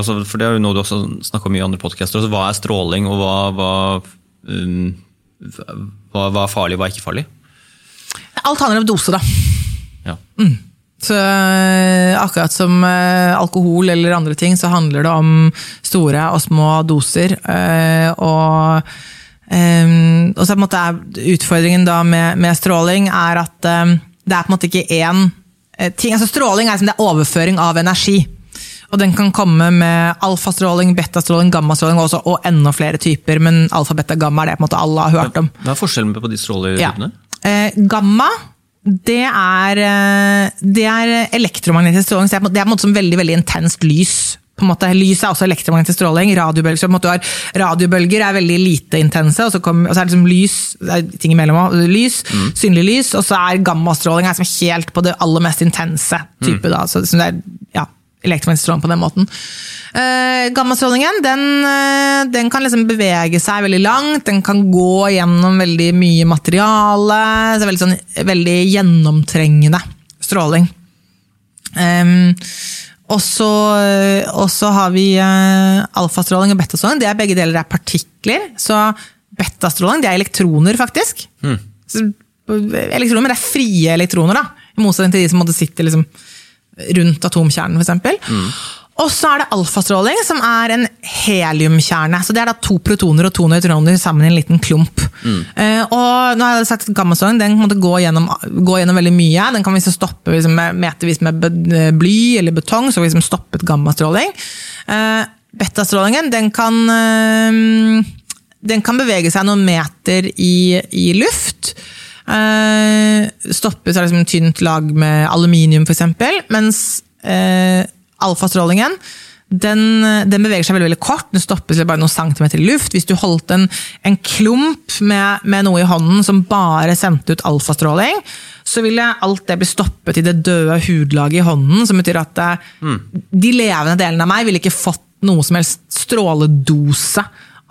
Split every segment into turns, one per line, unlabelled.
Altså, for Det er jo noe du også snakker om i andre podcaster. Altså, hva er stråling, og hva, hva, um, hva, hva er farlig, og hva er ikke farlig?
Alt handler om dose, da.
Ja.
Så øh, akkurat som øh, alkohol eller andre ting, så handler det om store og små doser. øh, og og så er utfordringen da med, med stråling er at det er på en måte ikke én ting. Altså stråling er som det er overføring av energi. Og den kan komme med alfastråling, betastråling, gammastråling også, og enda flere typer. Men alfa, beta, gamma er det måte alle har hørt om.
Hva er forskjellen på de
Ja.
stråletypene?
Eh, gamma, det er, eh, det er elektromagnetisk stråling. Så det er på en måte- som veldig, veldig intenst lys. På en måte, lys er også elektromagnetisk stråling. Radiobølger, så måte du har, radiobølger er veldig lite intense, og så, kom, og så er det liksom lys, det er ting imellom også, lys, synlig lys, og så er gammastråling liksom helt på det aller mest intense type. Da, så, så det er ja, elektromagnetisk på den måten. Uh, gammastrålingen den, eh, den kan liksom bevege seg veldig langt, den kan gå gjennom veldig mye materiale. Så det veldig, sånn, veldig gjennomtrengende stråling. Um, og så har vi uh, alfastråling og betastråling. Det er begge deler er partikler. Så betastråling det er elektroner, faktisk. Så, elektroner, men det er frie elektroner, da. I motsetning til de som måtte sitte liksom, rundt atomkjernen, f.eks. Og så er det alfastråling, som er en heliumkjerne. Så Det er da to protoner og to nøytroner sammen i en liten klump. Eh, og nå har jeg sett Gammastråling den måtte gå gjennom, gå gjennom veldig mye. Den kan liksom stoppe liksom, med, metervis med bly eller betong, så liksom stoppet gammastråling. Eh, betastrålingen den kan, eh, den kan bevege seg noen meter i, i luft. Eh, stoppes av liksom et tynt lag med aluminium, f.eks. Mens eh, alfastrålingen den, den beveger seg veldig, veldig kort. Den stoppes bare noen centimeter i luft. Hvis du holdt en, en klump med, med noe i hånden som bare sendte ut alfastråling, så ville alt det bli stoppet i det døde hudlaget i hånden. Som betyr at mm. de levende delene av meg ville ikke fått noe som helst stråledose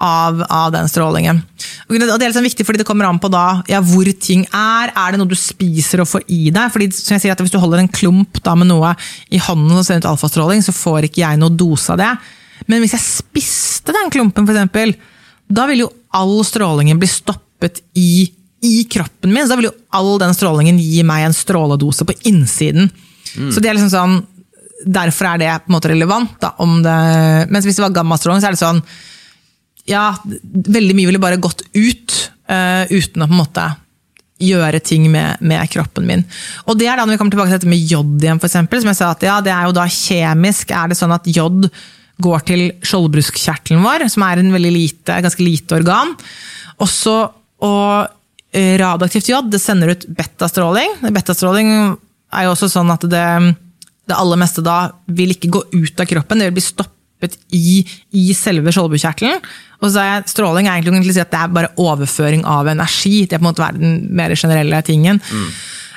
av, av den strålingen. Og det er liksom viktig fordi det kommer an på da, ja, hvor ting er. Er det noe du spiser og får i deg? Fordi som jeg sier at Hvis du holder en klump da, med noe i hånden som ser ut alfastråling, så får ikke jeg noe dose av det. Men hvis jeg spiste den klumpen, eksempel, da vil jo all strålingen bli stoppet i, i kroppen min. Så da vil jo all den strålingen gi meg en stråledose på innsiden. Så det er liksom sånn, Derfor er det på en måte relevant. Da, om det, mens hvis det var gammastråling, så er det sånn ja, veldig mye ville bare gått ut uh, uten å på en måte gjøre ting med, med kroppen min. Og det er da når vi kommer tilbake til dette med jod igjen, for eksempel, som jeg sa at ja, det er jo da kjemisk er det sånn at jod går til skjoldbruskkjertelen vår, som er en veldig lite, ganske lite organ. Også, og eh, radioaktivt jod det sender ut betastråling. Betastråling er jo også sånn at det, det aller meste da vil ikke gå ut av kroppen, det vil bli stoppet i, i selve skjoldbukjertelen. Og så er stråling er egentlig å si at det er bare overføring av energi. Det er på en måte den mer generelle tingen.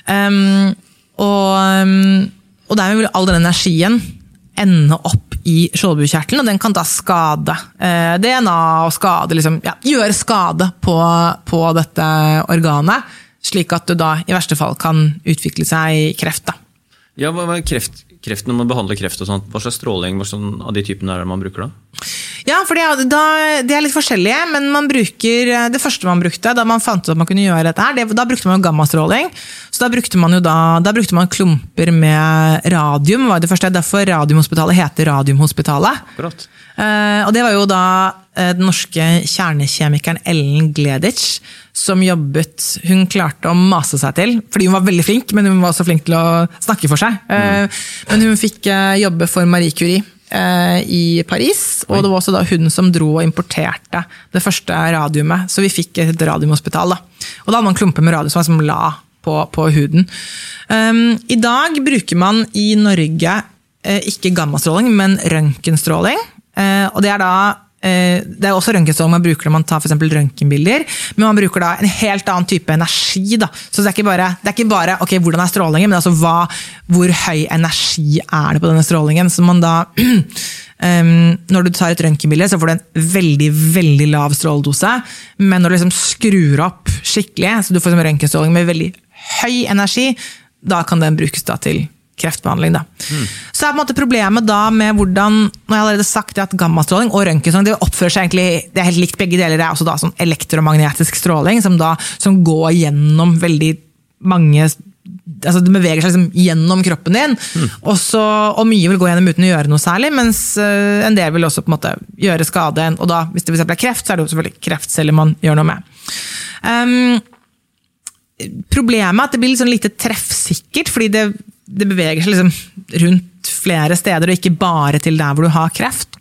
Um, og, um, og dermed vil all den energien ende opp i skjoldbukjertelen, og den kan da skade eh, DNA og skade, liksom, ja, gjøre skade på, på dette organet. Slik at du da i verste fall kan utvikle seg kreft. da.
Ja, hva hva er kreft, kreft når man behandler kreft og sånt? Hva slags stråling hva slags av de typene er det man bruker da?
Ja, for det, er- er litt forskjellige, men man bruker det første man brukte da man fant ut at man kunne gjøre dette, her, det, da brukte man jo gammastråling. Så da brukte man jo da, da brukte man klumper med radium. var det første, Derfor Radiumhospitalet heter Radiumhospitalet.
Akkurat.
Eh, og det var jo da eh, den norske kjernekjemikeren Ellen Gleditsch som jobbet Hun klarte å mase seg til, fordi hun var veldig flink, men hun var også flink til å snakke for seg. Mm. Men hun fikk eh, jobbe for Marie Curie eh, i Paris, og det var også da hun som dro og importerte det første radiumet. Så vi fikk et radiumhospital. Da. Og da hadde man klumper med radium som som la på, på huden. Um, I dag bruker man i Norge eh, ikke gammastråling, men røntgenstråling. Eh, og det er da eh, det er også røntgenstråling man bruker når man tar for røntgenbilder, men man bruker da en helt annen type energi. Da. Så det er ikke bare, det er ikke bare okay, hvordan er strålingen, men altså hva, hvor høy energi er det på denne strålingen. Så man da, når du tar et røntgenbilde, så får du en veldig veldig lav stråledose, men når du liksom skrur opp skikkelig, så du får røntgenstråling med veldig høy energi, da kan den brukes da til kreftbehandling. Da. Så er på en måte problemet da med hvordan Nå har jeg allerede sagt at gammastråling og røntgenstråling det oppfører seg egentlig, det er helt likt begge deler. Det er også da sånn elektromagnetisk stråling som, da, som går gjennom veldig mange altså Det beveger seg liksom gjennom kroppen din, og, så, og mye vil gå gjennom uten å gjøre noe særlig, mens eh, en del vil også på en måte gjøre skade. Og da, hvis det for er kreft, så er det jo selvfølgelig kreftceller man gjør noe med. Um, problemet er at det blir litt sånn lite treffsikkert, fordi det, det beveger seg liksom rundt flere steder, og ikke bare til der hvor du har kreft.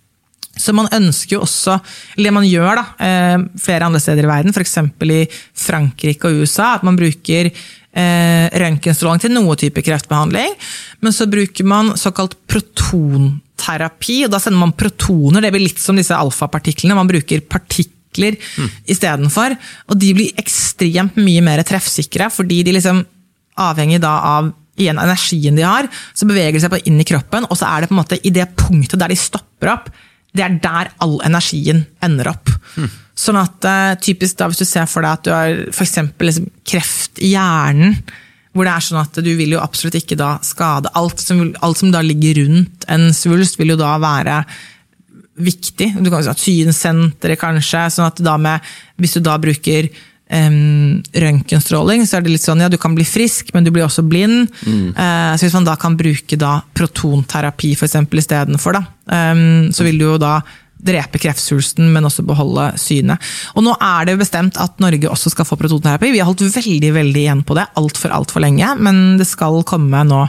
Så man ønsker jo også, eller det man gjør da, eh, flere andre steder i verden, f.eks. i Frankrike og USA, at man bruker eh, røntgenstråling til noe type kreftbehandling. Men så bruker man såkalt protonterapi, og da sender man protoner. Det blir litt som disse alfapartiklene. Man bruker partikler mm. istedenfor. Og de blir ekstremt mye mer treffsikre, fordi de liksom avhenger da av igjen energien de har, så beveger de seg inn i kroppen, og så er det på en måte i det punktet der de stopper opp, det er der all energien ender opp. Mm. Sånn at uh, typisk da, Hvis du ser for deg at du har for liksom, kreft i hjernen, hvor det er sånn at du vil jo absolutt ikke da skade alt som, alt som da ligger rundt en svulst, vil jo da være viktig. Du kan si at Synsenteret, kanskje. sånn at da med, Hvis du da bruker um, røntgenstråling, så er det litt sånn ja, du kan bli frisk, men du blir også blind. Mm. Uh, så hvis man da kan bruke da protonterapi for eksempel, istedenfor, um, så vil du jo da drepe kreftsvulsten, men også beholde synet. Og nå er det bestemt at Norge også skal få protonterapi. Vi har holdt veldig veldig igjen på det altfor altfor lenge, men det skal komme nå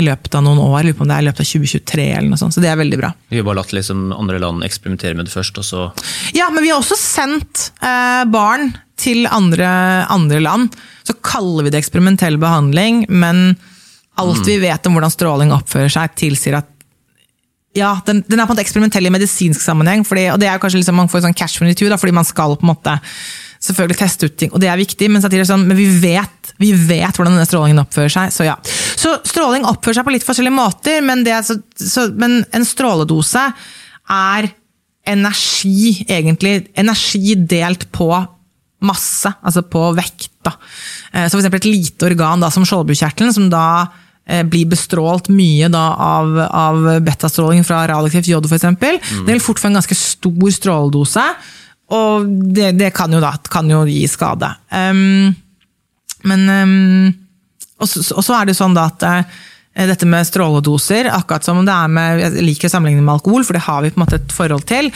i løpet av noen år. Lurer på om det er i løpet av 2023 eller noe sånt, så det er veldig bra.
Vi har bare latt liksom andre land eksperimentere med det først, og så
Ja, men vi har også sendt eh, barn til andre, andre, land. Så kaller vi det eksperimentell behandling, men alt mm. vi vet om hvordan stråling oppfører seg, tilsier at ja, den, den, er på en måte eksperimentell i medisinsk sammenheng. Fordi, og det er kanskje liksom, Man får sånn cash 22, da, fordi man skal på en måte selvfølgelig teste ut ting, og det er viktig, men, er sånn, men vi, vet, vi vet hvordan denne strålingen oppfører seg. Så ja. Så stråling oppfører seg på litt forskjellige måter, men, så, så, men en stråledose er energi, egentlig. Energi delt på masse, altså på vekt. Da. Eh, så for eksempel et lite organ da, som skjoldbukjertelen, som da blir bestrålt mye da, av, av betastråling fra radioaktivt jod f.eks. Mm. Det vil fort få en ganske stor stråledose, og det, det kan, jo da, kan, jo gi skade. Um, men um, Og så er det sånn da at uh, dette med stråledoser, akkurat som det er med Jeg liker å sammenligne med alkohol, for det har vi på en måte et forhold til.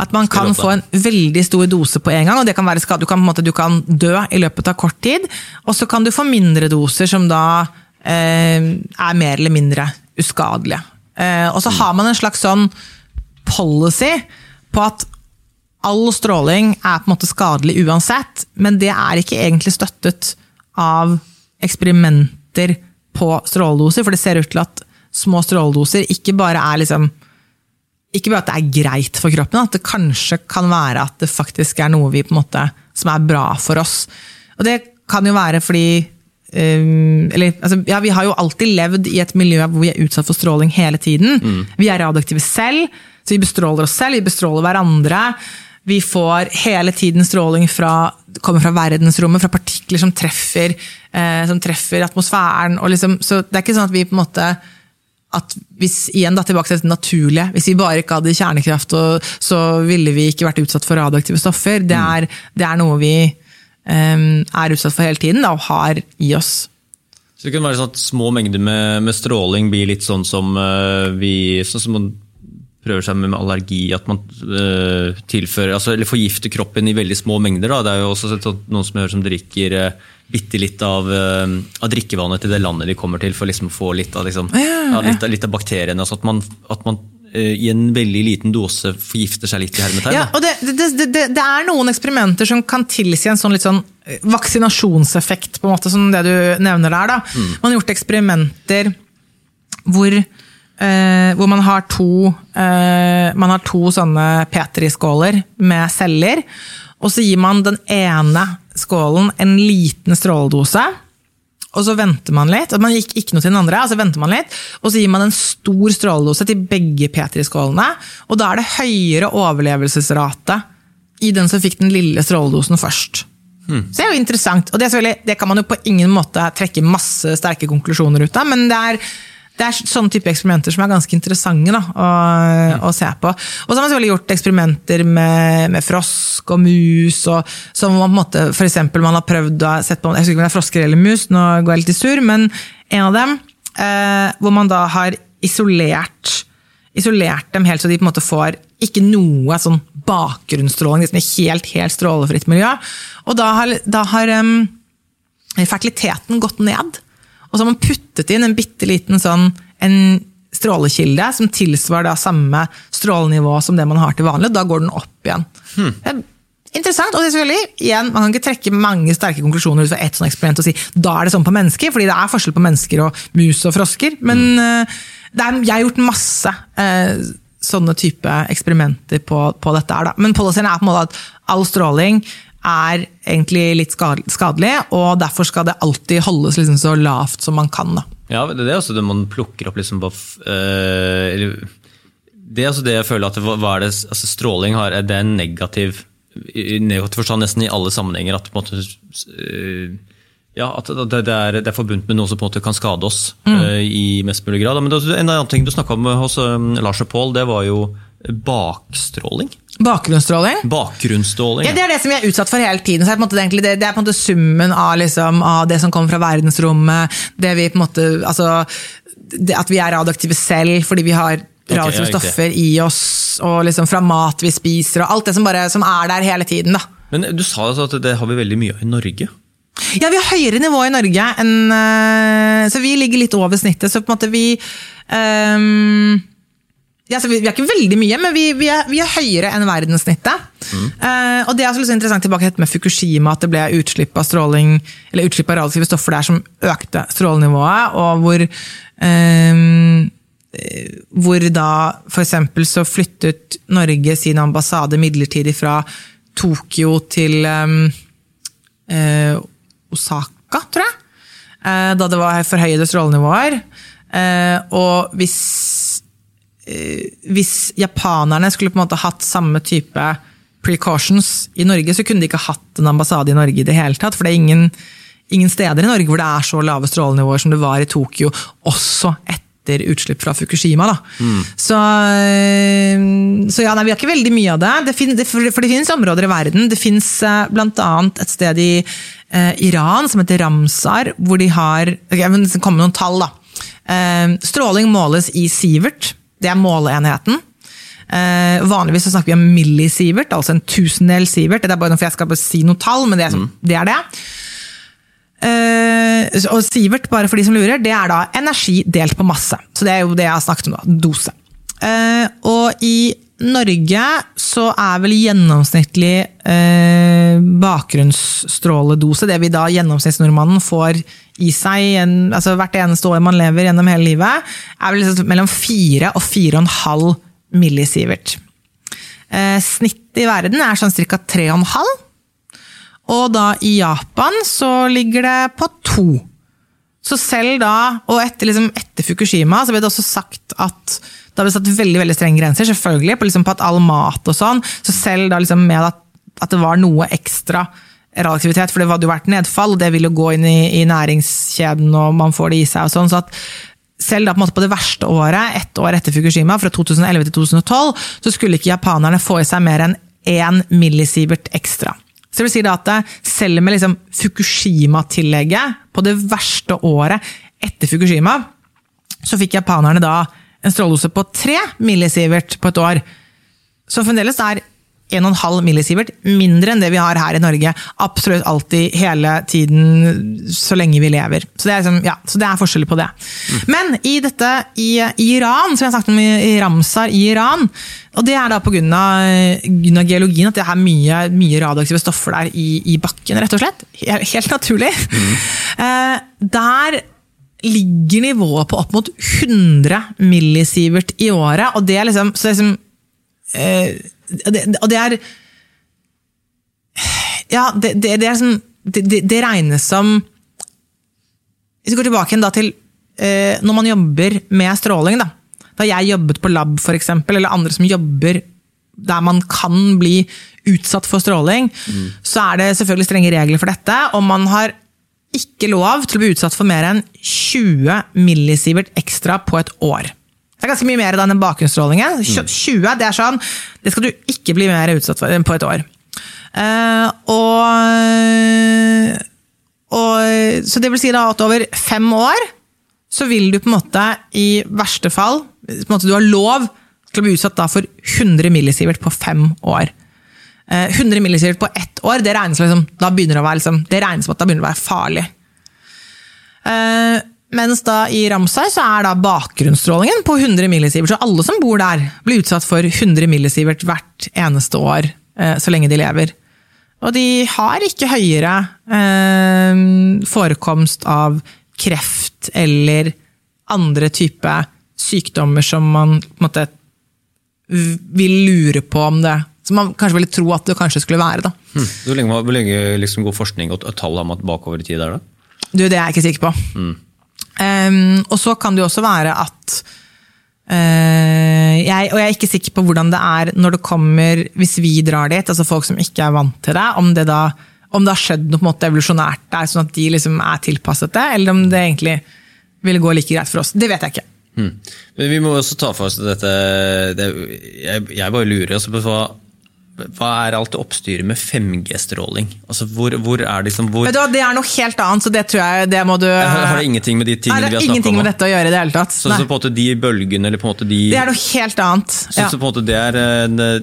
At man kan få en veldig stor dose på en gang, og det kan være skade. Du kan, måte, du kan dø i løpet av kort tid. Og så kan du få mindre doser som da Eh, er mer eller mindre uskadelige. Eh, og så har man en slags sånn policy på at all stråling er på en måte skadelig uansett, men det er ikke egentlig støttet av eksperimenter på stråledoser, for det ser ut til at små stråledoser ikke bare er liksom ikke bare at det er greit for kroppen, at det kanskje kan være at det faktisk er noe vi på en måte, som er bra for oss. Og det kan jo være fordi Um, eller, altså, ja, vi har jo alltid levd i et miljø hvor vi er utsatt for stråling hele tiden. Mm. Vi er radioaktive selv, så vi bestråler oss selv, vi bestråler hverandre. Vi får hele tiden stråling fra, kommer fra verdensrommet, fra partikler som treffer, eh, som treffer atmosfæren. Liksom, så det er ikke sånn at vi på en måte at hvis, igjen da, tilbake til det naturlige, hvis vi bare ikke hadde kjernekraft, så ville vi ikke vært utsatt for radioaktive stoffer. Det mm. er, det er noe vi Ehm, er utsatt for hele tiden da, og har i oss.
Så det kan være sånn at Små mengder med, med stråling blir litt sånn som uh, vi sånn som man prøver seg med, med allergi, at man uh, tilfører, altså, eller forgifter kroppen i veldig små mengder. Da. Det er jo også sånn, noen som, som drikker uh, bitte litt av, av, drikkevannet til det landet de kommer til, for liksom å få litt av, liksom, ja, ja. litt, litt av bakteriene. Altså at man, at man Eh, i en veldig liten dose forgifter seg litt i hermetegn.
Ja, og det, det, det, det, er noen eksperimenter som kan tilsi en sånn litt sånn eh, vaksinasjonseffekt, på en måte, som det du nevner der. Da. Mm. Man har gjort eksperimenter hvor, eh, hvor man har to, eh, man har to sånne Petri-skåler med celler. Og så gir man den ene skålen en liten stråledose og så venter man litt, og man gikk ikke noe til den andre, og så venter man litt, og så gir man en stor stråledose til begge Petri-skålene. Og da er det høyere overlevelsesrate i den som fikk den lille stråledosen først. Hmm. Så det er jo interessant, og det, det, kan man jo på ingen måte trekke masse sterke konklusjoner ut av, men det er, det er sånne type eksperimenter som er ganske interessante da, å, å, se på. Og så har man selvfølgelig gjort eksperimenter med, med frosk og mus, og, som man på en måte, for eksempel man har prøvd å sette på, jeg husker ikke om det er frosker eller mus, nå går jeg litt i sur, men en av dem, eh, hvor man da har isolert, isolert dem helt så de på en måte får ikke noe sånn bakgrunnsstråling, liksom helt, helt strålefritt miljø. Og da har, da har um, fertiliteten gått ned. Og så har man puttet inn en bitte liten sånn, en strålekilde som tilsvarer da samme strålenivå som det man har til vanlig. Da går den opp igjen. Hmm. Interessant, og selvfølgelig, igjen, Man kan ikke trekke mange sterke konklusjoner ut fra ett sånt eksperiment og si da er det sånn på mennesker, fordi det er forskjell på mennesker og mus og frosker. Men mm. er, jeg har gjort masse eh, sånne type eksperimenter på, på dette. her. Da. Men policyen er på en måte at all stråling er egentlig litt skadelig, og derfor skal det alltid holdes liksom så lavt som man kan. Da.
Ja, Det er også det man plukker opp liksom på øh, Det er også det jeg føler at er det, altså Stråling har, er det en negativ i negativ forstand nesten i alle sammenhenger. at måte øh, ja, at det, er, det er forbundet med noe som på en måte kan skade oss mm. uh, i mest mulig grad. Men det, en annen ting du snakka om hos Lars og Pål, det var jo bakstråling.
Bakgrunnsstråling?
Bakgrunnsstråling.
Ja, Det er det som vi er utsatt for hele tiden. Så er det, det, det, er på en måte summen av, liksom, av, det som kommer fra verdensrommet, det vi på en måte, altså, at vi er radioaktive selv fordi vi har radioaktive okay, stoffer i oss, og liksom fra mat vi spiser, og alt det som, bare, som er der hele tiden. Da.
Men Du sa altså at det har vi veldig mye av i Norge?
Ja, vi har høyere nivå i Norge enn eh, Så vi ligger litt over snittet. Så på en måte vi um ja, vi, er ikke veldig mye, men vi, vi, er, vi er, høyere enn verdenssnittet. Mm. Uh, og det er litt interessant tilbake med Fukushima, at det ble utslipp av stråling, eller utslipp av radioaktive stoffer der som økte strålenivået, og hvor uh, hvor da f.eks. så flyttet Norge sin ambassade midlertidig fra Tokyo til um, uh, Osaka, tror jeg. da det var forhøyede strålenivåer. og hvis hvis japanerne skulle på en måte hatt samme type precautions i Norge, så kunne de ikke hatt en ambassade i Norge i det hele tatt. For det er ingen, ingen steder i Norge hvor det er så lave strålenivåer som det var i Tokyo, også etter utslipp fra Fukushima. Mm. Så, eh, så, ja, nei, vi har ikke veldig mye av det. det, finnes, for det finnes områder i verden. Det finnes eh, bl.a. et sted i eh, Iran som heter Ramsar, hvor de har okay, Det kommer noen tall, da. Eh, stråling måles i Sivert. Det er måleenheten. Eh, vanligvis så snakker vi om millisievert, altså en tusendel sievert. Det er bare for jeg skal si noe tall, men det er, mm. det. Er det. Eh, og sievert, bare for de som lurer, det er da energi delt på masse. Så det er jo det jeg har snakket om, da. Dose. Eh, og i Norge så er vel gjennomsnittlig eh, bakgrunnsstråledose, det vi da gjennomsnittsnordmannen får i seg en, altså hvert eneste år man lever gjennom hele livet, er vel liksom mellom 4 og 4,5 millisievert. Eh, snittet i verden er sånn ca. 3,5. Og da i Japan så ligger det på 2. Så selv da, og etter, liksom, etter Fukushima, så ble det også sagt at da ble det satt veldig veldig strenge grenser, selvfølgelig, på, liksom, på at all mat og sånn. Så selv da liksom, med at, at, det var noe ekstra realaktivitet, for det hadde jo vært nedfall, det vil jo gå inn i, i næringskjeden, og man får det i seg og sånn. så at selv da på, på det verste året, ett år etter Fukushima, fra 2011 til 2012, så skulle ikke japanerne få i seg mer enn én millisievert ekstra. Så det vil si da at selv med liksom Fukushima-tillegget, på det verste året etter Fukushima, så fikk japanerne da en stråledose på tre millisievert på et år. Så fremdeles er 1,5 millisievert mindre enn det vi har her i Norge. Absolutt alltid, hele tiden, så lenge vi lever. Så det er, liksom, ja, så det er forskjeller på det. Mm. Men i dette i, i, Iran, som jeg har snakket om i Ramsar i Iran, og det er da pga. geologien at det er mye, mye radioaktive stoffer der i, i, bakken, rett og slett. Helt, naturlig. Mm. Uh, der ligger nivået på opp mot 100 millisievert i året. Og det er liksom, så det er liksom eh, Og det er Ja, det, det, det er sånn det, det, regnes som Hvis vi går tilbake igjen da til eh, når man jobber med stråling. Da, da jeg jobbet på lab, for eksempel, eller andre som jobber der man kan bli utsatt for stråling, mm. så er det selvfølgelig strenge regler for dette. og man har ikke lov til å bli utsatt for mer enn 20 millisievert ekstra på et år. Det er ganske mye mer enn den bakgrunnsstrålingen. 20, det er sånn, det skal du ikke bli mer utsatt for på et år. Uh, og, og, så det vil si da at over fem år så vil du på en måte i verste fall måte Du har lov til å bli utsatt da for 100 millisievert på fem år. Uh, 100 millisievert på ett år, det regnes, liksom, da begynner det å være, liksom, det regnes som at da begynner det å være farlig. Eh, mens da i Ramsar så er da bakgrunnsstrålingen på 100 millisievert, så alle som bor der blir utsatt for 100 millisievert hvert eneste år eh, så lenge de lever. Og de har ikke høyere eh, forekomst av kreft eller andre type sykdommer som man på en måte vil lure på om det Som man kanskje ville tro at det kanskje skulle være. da.
Hmm. Hvor lenge, hvor lenge liksom god forskning og tall har man bakover i tid der, da?
Du, Det er jeg ikke sikker på.
Mm.
Um, og så kan det jo også være at uh, jeg, Og jeg er ikke sikker på hvordan det er når det kommer, hvis vi drar dit, altså folk som ikke er vant til det, om det da om det har skjedd noe på en måte evolusjonært der, sånn at de liksom er tilpasset det, eller om det egentlig ville gå like greit for oss. Det vet jeg ikke.
Hmm. Men vi må også ta for oss dette det, jeg, jeg, bare lurer altså på hva, hva er alt det oppstyret med 5G-stråling? Altså, hvor, hvor er det liksom hvor...
du, Det er noe helt annet, så det tror jeg det må du
Har, har det ingenting med de tingene
Nei,
vi har
snakket om? Ingenting med dette å gjøre i det hele tatt.
Så, så, på en måte de bølgene, eller på en måte de
Det er noe helt annet.
Så, ja. så på en måte det er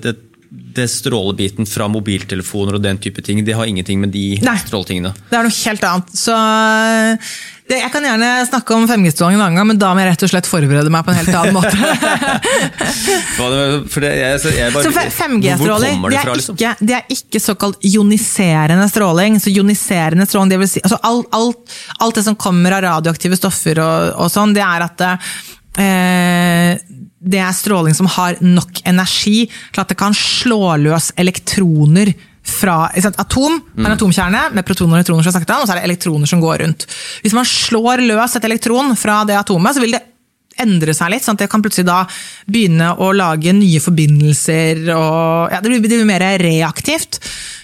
det, det, det strålebiten fra mobiltelefoner og den type ting, det har ingenting med de
Nei,
stråletingene
Det er noe helt annet. Så det, jeg kan gjerne snakke om 5G-stråling en annen gang, men da må jeg rett og slett forberede meg på en helt annen måte.
det, jeg, jeg bare,
så 5G-stråling
det,
det,
liksom?
det, er ikke såkalt ioniserende stråling. Så ioniserende stråling, det vil si altså alt, alt, alt, det som kommer av radioaktive stoffer og, og sånn, det er at eh, det er stråling som har nok energi til at det kan slå løs elektroner fra sant, atom, mm. en atomkjerne med protoner og nøytroner, og så er det elektroner som går rundt. Hvis man slår løs et elektron fra det atomet, så vil det endre seg litt. sånn at Det kan plutselig da begynne å lage nye forbindelser. og ja, Det blir, det blir mer reaktivt.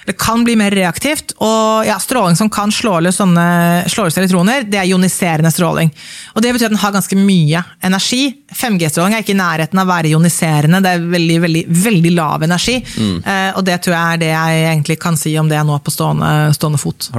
Det kan bli mer reaktivt. Og ja, stråling som kan slå løs sånne slå løs elektroner, det er ioniserende stråling. Og Det betyr at den har ganske mye energi. 5G-stråling er ikke i nærheten av å være ioniserende, det er veldig veldig, veldig lav energi. Mm. Eh, og det tror jeg er det jeg egentlig kan si om det nå på stående, stående fot.